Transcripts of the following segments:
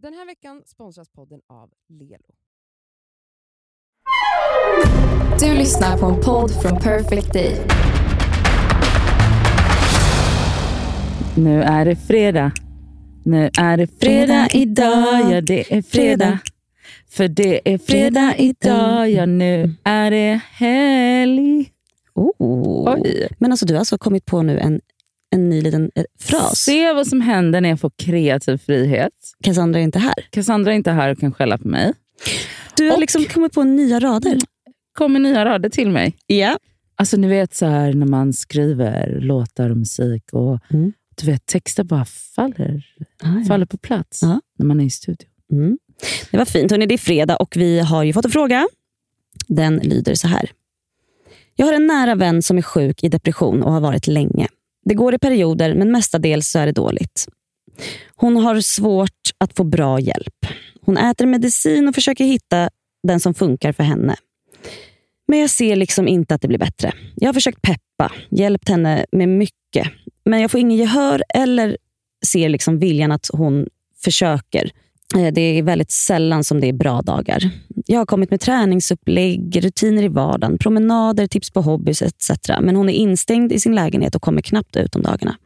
Den här veckan sponsras podden av Lelo. Du lyssnar på en podd från Perfect Day. Nu är det fredag. Nu är det fredag idag. Ja, det är fredag. För det är fredag idag. Ja, nu är det helg. Oh. Oj. Men alltså, du har alltså kommit på nu en, en ny liten eh, fras. Se vad som händer när jag får kreativ frihet. Cassandra är inte här. Cassandra är inte här och kan skälla på mig. Du har Och- liksom kommit på nya rader. kommer nya rader till mig. Ja. Alltså ni vet så här när man skriver låtar och musik och Mm. du vet texter bara faller, Ah, ja. faller på plats Ja. när man är i studion. Mm. Det var fint. Hörrni, det är fredag och vi har ju fått en fråga. Den lyder så här. Jag har en nära vän som är sjuk i depression och har varit länge. Det går i perioder, men mestadels så är det dåligt. Hon har svårt att få bra hjälp. Hon äter medicin och försöker hitta den som funkar för henne. Men jag ser liksom inte att det blir bättre. Jag har försökt peppa, hjälpt henne med mycket. Men jag får ingen gehör eller ser liksom viljan att hon försöker. Eh, det är väldigt sällan som det är bra dagar. Jag har kommit med träningsupplägg, rutiner i vardagen, promenader, tips på hobbys etc. Men hon är instängd i sin lägenhet och kommer knappt ut om dagarna.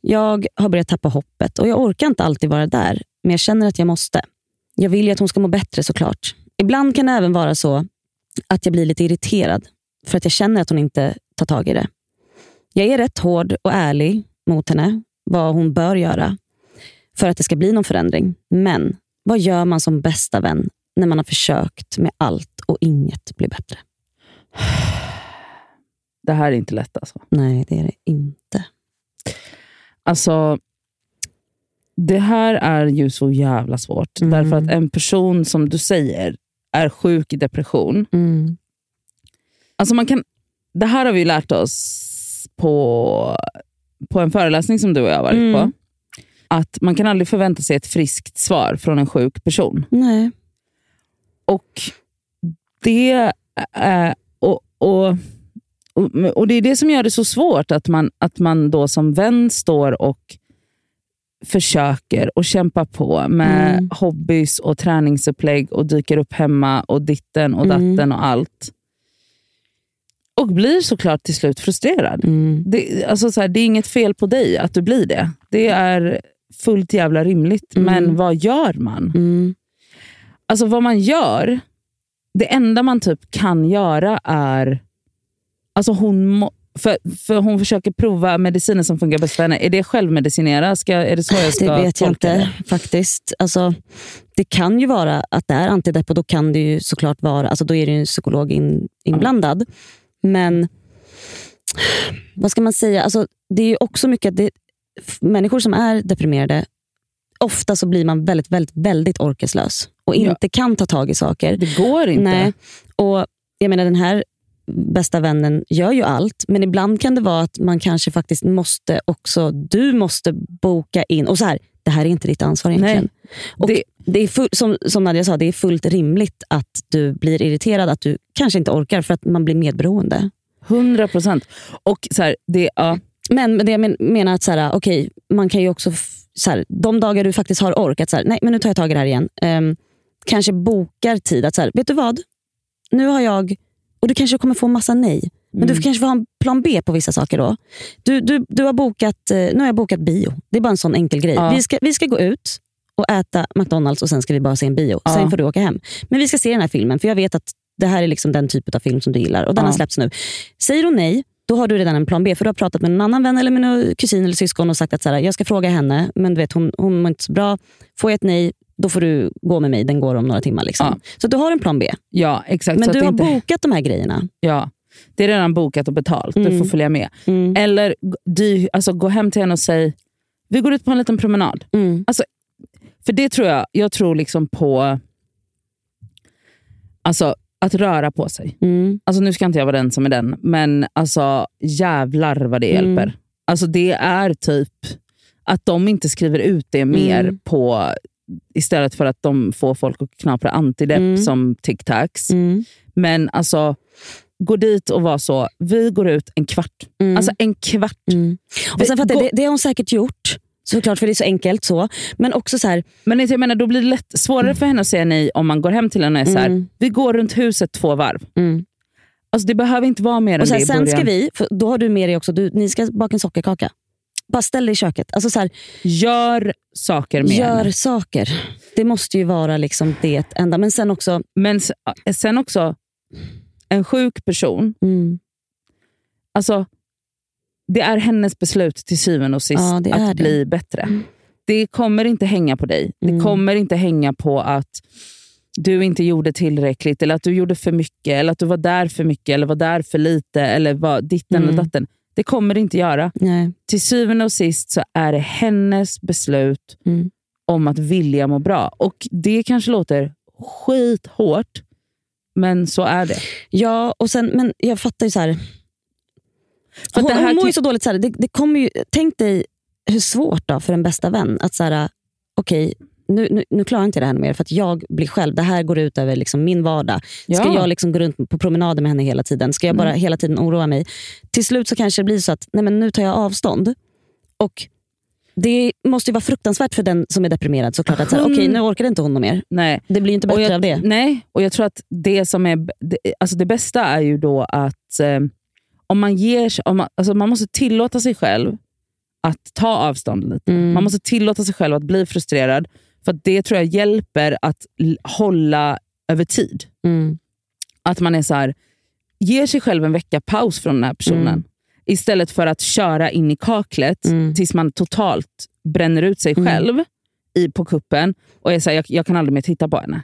Jag har börjat tappa hoppet och jag orkar inte alltid vara där, men jag känner att jag måste. Jag vill ju att hon ska må bättre såklart. Ibland kan det även vara så att jag blir lite irriterad för att jag känner att hon inte tar tag i det. Jag är rätt hård och ärlig mot henne, vad hon bör göra för att det ska bli någon förändring. Men vad gör man som bästa vän när man har försökt med allt och inget blir bättre? Det här är inte lätt alltså. Nej, det är det inte. Alltså, det här är ju så jävla svårt. Mm. Därför att en person som du säger är sjuk i depression. Mm. Alltså man kan, det här har vi lärt oss på, på en föreläsning som du och jag har varit Mm. på. Att man kan aldrig förvänta sig ett friskt svar från en sjuk person. Nej. Och det är, och, och, och, och det är det som gör det så svårt, att man, att man då som vän står och försöker och kämpar på med Mm. hobbys och träningsupplägg och dyker upp hemma och ditten och Mm. datten och allt. Och blir såklart till slut frustrerad. Mm. Det, alltså så här, det är inget fel på dig att du blir det. Det är fullt jävla rimligt. Mm. Men vad gör man? Mm. Alltså vad man gör, det enda man typ kan göra är... Alltså hon må, för, för hon försöker prova mediciner som funkar bäst för henne. Är det självmedicinera? Ska, är det så jag ska Det vet jag inte faktiskt. Alltså, det kan ju vara att det är antidepp och då kan det ju såklart vara, alltså då är det ju en psykolog in, inblandad. Men vad ska man säga? Alltså, det är ju också mycket det, människor som är deprimerade, ofta så blir man väldigt, väldigt, väldigt orkeslös och Ja. inte kan ta tag i saker. Det går inte. Nej. Och jag menar den här bästa vännen gör ju allt, men ibland kan det vara att man kanske faktiskt måste också, du måste boka in, och så här, det här är inte ditt ansvar egentligen. Och det, Det- är full, som, som Nadja sa, det är fullt rimligt att du blir irriterad, att du kanske inte orkar för att man blir medberoende. 100 procent. Och så här, det, ja, Men, det jag men, menar att så här, okej, man kan ju också, så här, de dagar du faktiskt har orkat, så här, nej men nu tar jag tag i det här igen. Ehm, kanske bokar tid att, så här, vet du vad? Nu har jag, och du kanske kommer få massa nej, men Mm. du kanske får ha en plan B på vissa saker då. Du, du, du har bokat, eh, nu har jag bokat bio. Det är bara en sån enkel grej. Ja. Vi, ska, vi ska gå ut och äta McDonalds och sen ska vi bara se en bio. Ja. Sen får du åka hem. Men vi ska se den här filmen, för jag vet att det här är liksom den typ av film som du gillar och den Ja. har släppts nu. Säger hon nej, då har du redan en plan B. För du har pratat med en annan vän eller med en kusin eller syskon och sagt att så här, jag ska fråga henne, men du vet, hon, hon mår inte så bra. Får jag ett nej, då får du gå med mig. Den går om några timmar. Liksom. Ja. Så du har en plan B. ja, exakt. Men så du har inte, bokat de här grejerna. ja, Det är redan bokat och betalt. Du Mm. får följa med. Mm. Eller dy, alltså, gå hem till henne och säg, vi går ut på en liten promenad. Mm. För det tror jag, jag tror liksom på alltså, att röra på sig. Mm. Alltså, nu ska inte jag vara den som är den, men alltså, jävlar vad det Mm. hjälper. Alltså, det är typ att de inte skriver ut det mer Mm. på istället för att de får folk att knapra antidepp Mm. som tic-tacs. Mm. Men alltså, gå dit och vara så, vi går ut en kvart. Mm. Alltså en kvart. Mm. Och sen för att det, det har hon säkert gjort. Såklart, för det är så enkelt. så. Men också så här, Men jag menar, då blir det lätt, svårare för henne att säga nej om man går hem till henne och är så här, Mm. vi går runt huset två varv. mm. Alltså, det behöver inte vara mer än Och så det här, i sen början. ska vi, för då har du med dig också, du, ni ska baka en sockerkaka. Bara ställ dig i köket. Alltså så här, Gör saker med gör henne. saker. Det måste ju vara liksom det enda. Men sen också, Men s- sen också, en sjuk person, mm, alltså, det är hennes beslut till syvende och sist Ja, det att det. bli bättre. Mm. Det kommer inte hänga på dig. Det Mm. kommer inte hänga på att du inte gjorde tillräckligt, eller att du gjorde för mycket, eller att du var där för mycket, eller var där för lite, eller var ditten Mm. eller datten. Det kommer det inte göra. nej. Till syvende och sist så är det hennes beslut Mm. om att vilja må bra. Och Det kanske låter skithårt, men så är det. Ja, och sen, men jag fattar ju så här. För hon, det här hon mår ju ty- så dåligt. Så här, det, det kommer ju, tänk dig hur svårt då för en bästa vän att så här, okej, nu, nu, nu klarar jag inte det här mer för att jag blir själv. Det här går ut över liksom min vardag. Ska Ja. jag liksom gå runt på promenader med henne hela tiden? Ska jag bara Mm. hela tiden oroa mig? Till slut så kanske det blir så att nej men nu tar jag avstånd. Och Det måste ju vara fruktansvärt för den som är deprimerad såklart. Att Hund- okej nu orkar inte hon mer. Nej. Det blir inte bättre jag, av det. Nej, och jag tror att det som är det, alltså det bästa är ju då att eh, om man ger om man, alltså man måste tillåta sig själv att ta avstånd lite. Mm. Man måste tillåta sig själv att bli frustrerad. För det tror jag hjälper att hålla över tid. Mm. Att man är så här, ger sig själv en vecka paus från den här personen. Mm. Istället för att köra in i kaklet Mm. tills man totalt bränner ut sig Mm. själv i, på kuppen och är så här, jag, jag kan aldrig mer titta på henne.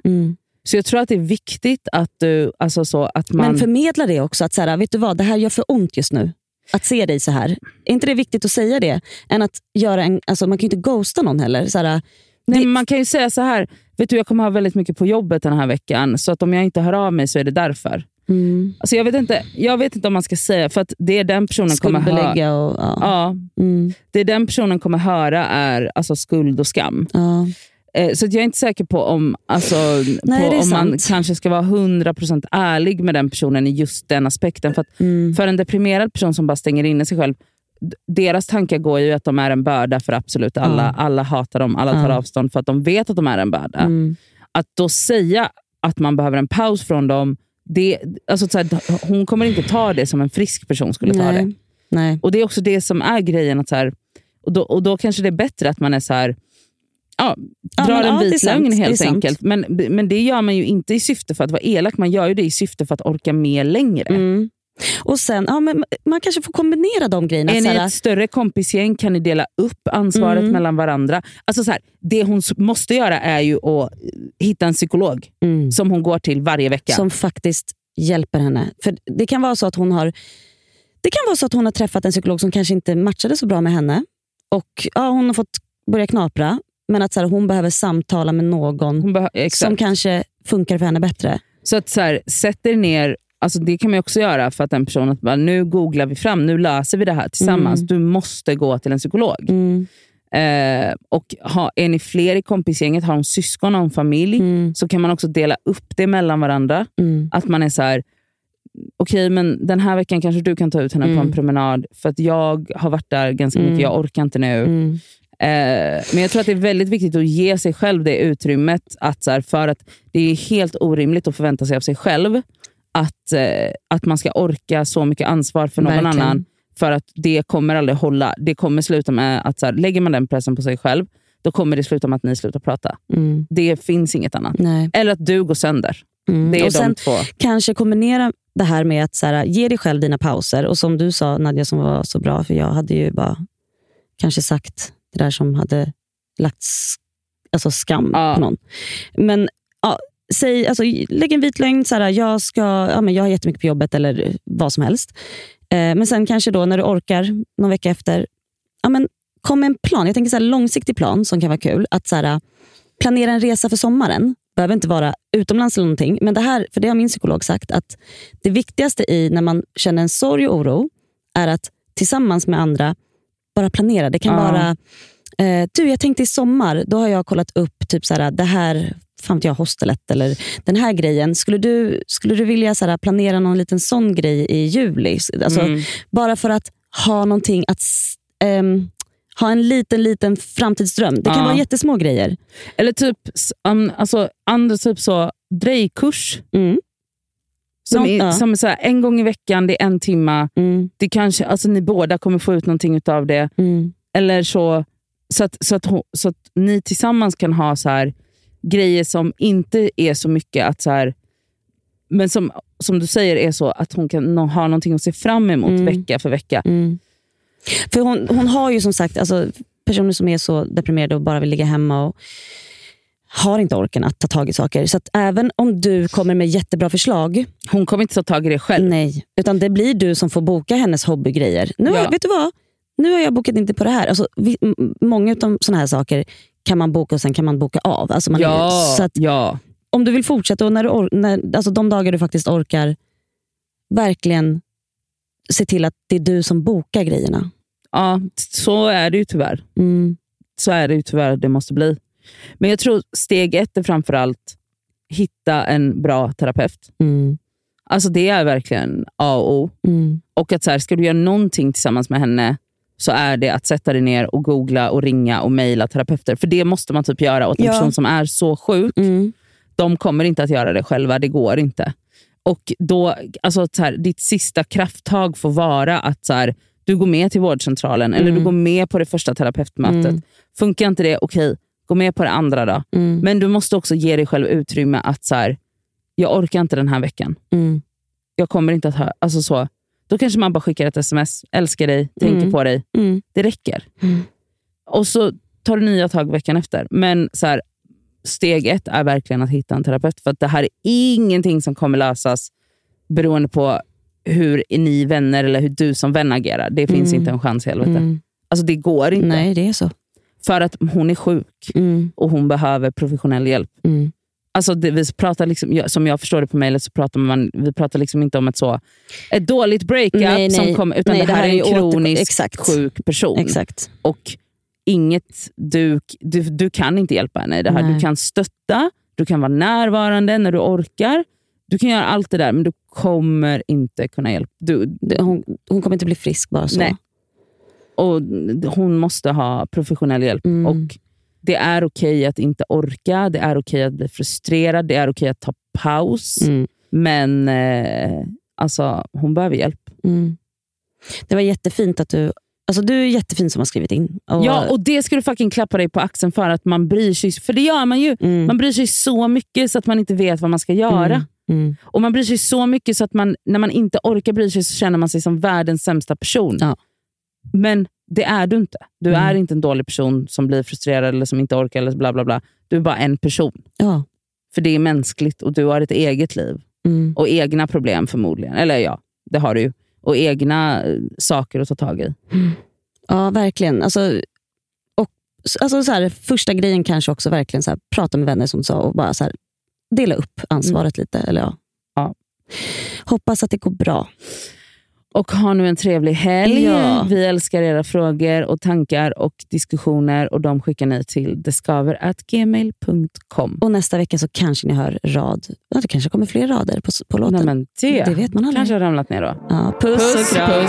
Så jag tror att det är viktigt att du, alltså så att man... Men förmedla det också. Att så här, vet du vad, det här gör för ont just nu. Att se dig så här. Är inte det viktigt att säga det? Än att göra en, alltså man kan ju inte ghosta någon heller. Så här, Nej, det- man kan ju säga så här, vet du jag kommer ha väldigt mycket på jobbet den här veckan, så att om jag inte hör av mig så är det därför. mm, Alltså jag, vet inte, jag vet inte om man ska säga, för att det den personen kommer höra, och... Ja. ja, Mm, det den personen kommer höra är alltså skuld och skam. ja. Eh, Så jag är inte säker på om, alltså, Nej, på det om man kanske ska vara 100% ärlig med den personen i just den aspekten. För, Mm, för en deprimerad person som bara stänger inne sig själv, deras tankar går ju att de är en börda för absolut alla. Ja. Alla hatar dem, alla tar Ja. avstånd för att de vet att de är en börda. mm, Att då säga att man behöver en paus från dem, det, alltså så här, hon kommer inte ta det som en frisk person skulle ta det. nej, nej. Och Det är också det som är grejen. Att så här, och, då, och då kanske det är bättre att man är så här, ja, Ja, drar en vit lögn helt enkelt. Men, men det gör man ju inte i syfte för att vara elak, man gör ju det i syfte för att orka med längre. Mm. Och sen, ja, men man kanske får kombinera de grejerna. Är ni ett större kompisgäng kan ni dela upp ansvaret Mm. mellan varandra. Alltså så här, det hon måste göra är ju att hitta en psykolog mm. som hon går till varje vecka. som faktiskt hjälper henne. För Det kan vara så att hon har det kan vara så att hon har träffat en psykolog som kanske inte matchade så bra med henne. Och ja, Hon har fått börja knapra, men att så här, hon behöver samtala med någon behö- som kanske funkar för henne bättre. Så att så här, sätt er ner, alltså det kan man också göra för att en person, att bara, nu googlar vi fram, nu löser vi det här tillsammans. Mm. Du måste gå till en psykolog. Mm. Eh, och ha, Är ni fler i kompisgänget, har hon syskon och en familj, Mm. så kan man också dela upp det mellan varandra. Mm. Att man är så här, okej men den här veckan kanske du kan ta ut henne på Mm. en promenad, för att jag har varit där ganska Mm. mycket, jag orkar inte nu. Eh, men jag tror att det är väldigt viktigt att ge sig själv det utrymmet. Att, så här, för att Det är helt orimligt att förvänta sig av sig själv att, eh, att man ska orka så mycket ansvar för någon Verkligen. annan. För att det kommer aldrig hålla. Det kommer sluta med att så här, lägger man den pressen på sig själv, då kommer det sluta med att ni slutar prata. Mm. Det finns inget annat. Nej. Eller att du går sönder. Mm. Det är och de sen två. kanske kombinera det här med att så här, ge dig själv dina pauser. Och som du sa Nadja, som var så bra, för jag hade ju bara kanske sagt där som hade lagt alltså skam Ja. på någon. Men ja, säg, alltså, lägg en vit lögn, så här, jag, ska, ja, men jag har jättemycket på jobbet eller vad som helst. Eh, men sen kanske då när du orkar någon vecka efter, ja, men kom med en plan. Jag tänker så här, långsiktig plan som kan vara kul. Att så här, planera en resa för sommaren. behöver inte vara utomlands eller någonting. Men det här, för det har min psykolog sagt, att det viktigaste i när man känner en sorg och oro är att tillsammans med andra bara planera. Det kan Ja. vara, eh, du jag tänkte i sommar, då har jag kollat upp typ så här, det här fan jag, hostelet eller den här grejen. Skulle du, skulle du vilja så här, planera någon liten sån grej i juli? Alltså, Mm. Bara för att ha någonting att ehm, ha en liten, liten framtidsdröm. Det kan Ja. vara jättesmå grejer. Eller typ um, alltså, andra typ så drejkurs. Mm. Som, är, ja. som så här, en gång i veckan, det är en timma. Mm. Det kanske, alltså, ni båda kommer få ut någonting av det. Mm. Eller så, så, att, så, att, så att ni tillsammans kan ha så här, grejer som inte är så mycket att så här, men som, som du säger är så att hon kan ha någonting att se fram emot Mm. vecka för vecka. Mm. För hon, hon har ju som sagt alltså, personer som är så deprimerade och bara vill ligga hemma och har inte orken att ta tag i saker. Så även om du kommer med jättebra förslag, Hon kommer inte ta tag i det själv. nej. Utan det blir du som får boka hennes hobbygrejer. Nu, Ja. vet du vad? Nu har jag bokat inte på det här. Alltså, vi, många av såna här saker kan man boka och sen kan man boka av. Alltså man, Ja, så att ja. om du vill fortsätta och när du or- när, alltså de dagar du faktiskt orkar, verkligen se till att det är du som bokar grejerna. ja, så är det ju tyvärr. Mm. Så är det ju tyvärr det måste bli. Men jag tror steg ett är framförallt hitta en bra terapeut. Mm. Alltså det är verkligen A och O. Mm. Och att så här, ska du göra någonting tillsammans med henne så är det att sätta dig ner och googla och ringa och mejla terapeuter. För det måste man typ göra åt en Ja. person som är så sjuk. Mm. De kommer inte att göra det själva, det går inte. Och då, alltså så här, Ditt sista krafttag får vara att så här, du går med till vårdcentralen eller du går med på det första terapeutmötet. Mm. Funkar inte det, okej, gå med på det andra då. Mm. Men du måste också ge dig själv utrymme att så här, jag orkar inte den här veckan. Mm. Jag kommer inte att höra. Alltså så. Då kanske man bara skickar ett sms, älskar dig, tänker Mm. på dig. Mm. Det räcker. Mm. Och så tar du nya tag veckan efter. Men så här, steg ett är verkligen att hitta en terapeut. För att det här är ingenting som kommer lösas beroende på hur ni vänner eller hur du som vän agerar. Det finns Mm. inte en chans i helvete. Alltså det går inte. Nej, det är så. För att hon är sjuk Mm. och hon behöver professionell hjälp. Mm. Alltså det, vi pratar liksom, som jag förstår det på mejlet så pratar man, vi pratar liksom inte om ett så ett dåligt breakup, Nej, som nej. kom, utan Nej, det här är en ju åter- kroniskt Exakt. sjuk person. Exakt. Och inget, du, du, du kan inte hjälpa henne i det här. Nej. Du kan stötta, du kan vara närvarande när du orkar. Du kan göra allt det där, men du kommer inte kunna hjälpa. Du, Det- Hon, hon kommer inte bli frisk bara så. Nej. Och hon måste ha professionell hjälp. Mm. Och Det är okej att inte orka, det är okej att bli frustrerad, det är okej att ta paus. Mm. Men eh, alltså, hon behöver hjälp. Mm. Det var jättefint att du... Alltså du är jättefin som har skrivit in. Och, Ja, och det ska du fucking klappa dig på axeln för att man bryr sig. För det gör man ju. mm. Man bryr sig så mycket så att man inte vet vad man ska göra. Mm. Mm. Och Man bryr sig så mycket så att man, när man inte orkar bry sig så känner man sig som världens sämsta person. Ja. Men det är du inte. Du Mm. är inte en dålig person som blir frustrerad eller som inte orkar. eller bla bla bla. Du är bara en person. Ja. För det är mänskligt och du har ett eget liv. Mm. Och egna problem förmodligen. Eller ja, det har du ju. Och egna eh, saker att ta tag i. ja, verkligen. Alltså, och, alltså, så här, första grejen kanske också verkligen så här, prata med vänner som du sa och bara så här, dela upp ansvaret lite. Eller, ja. Ja. Hoppas att det går bra. Och ha nu en trevlig helg. Ja. Vi älskar era frågor och tankar och diskussioner och de skickar ni till deskaver.gmail.com. Och nästa vecka så kanske ni hör rad. Ja, det kanske kommer fler rader på, på låten. Nej, det, Det vet man aldrig. kanske har ramlat ner då. Ja, puss, och kram. Den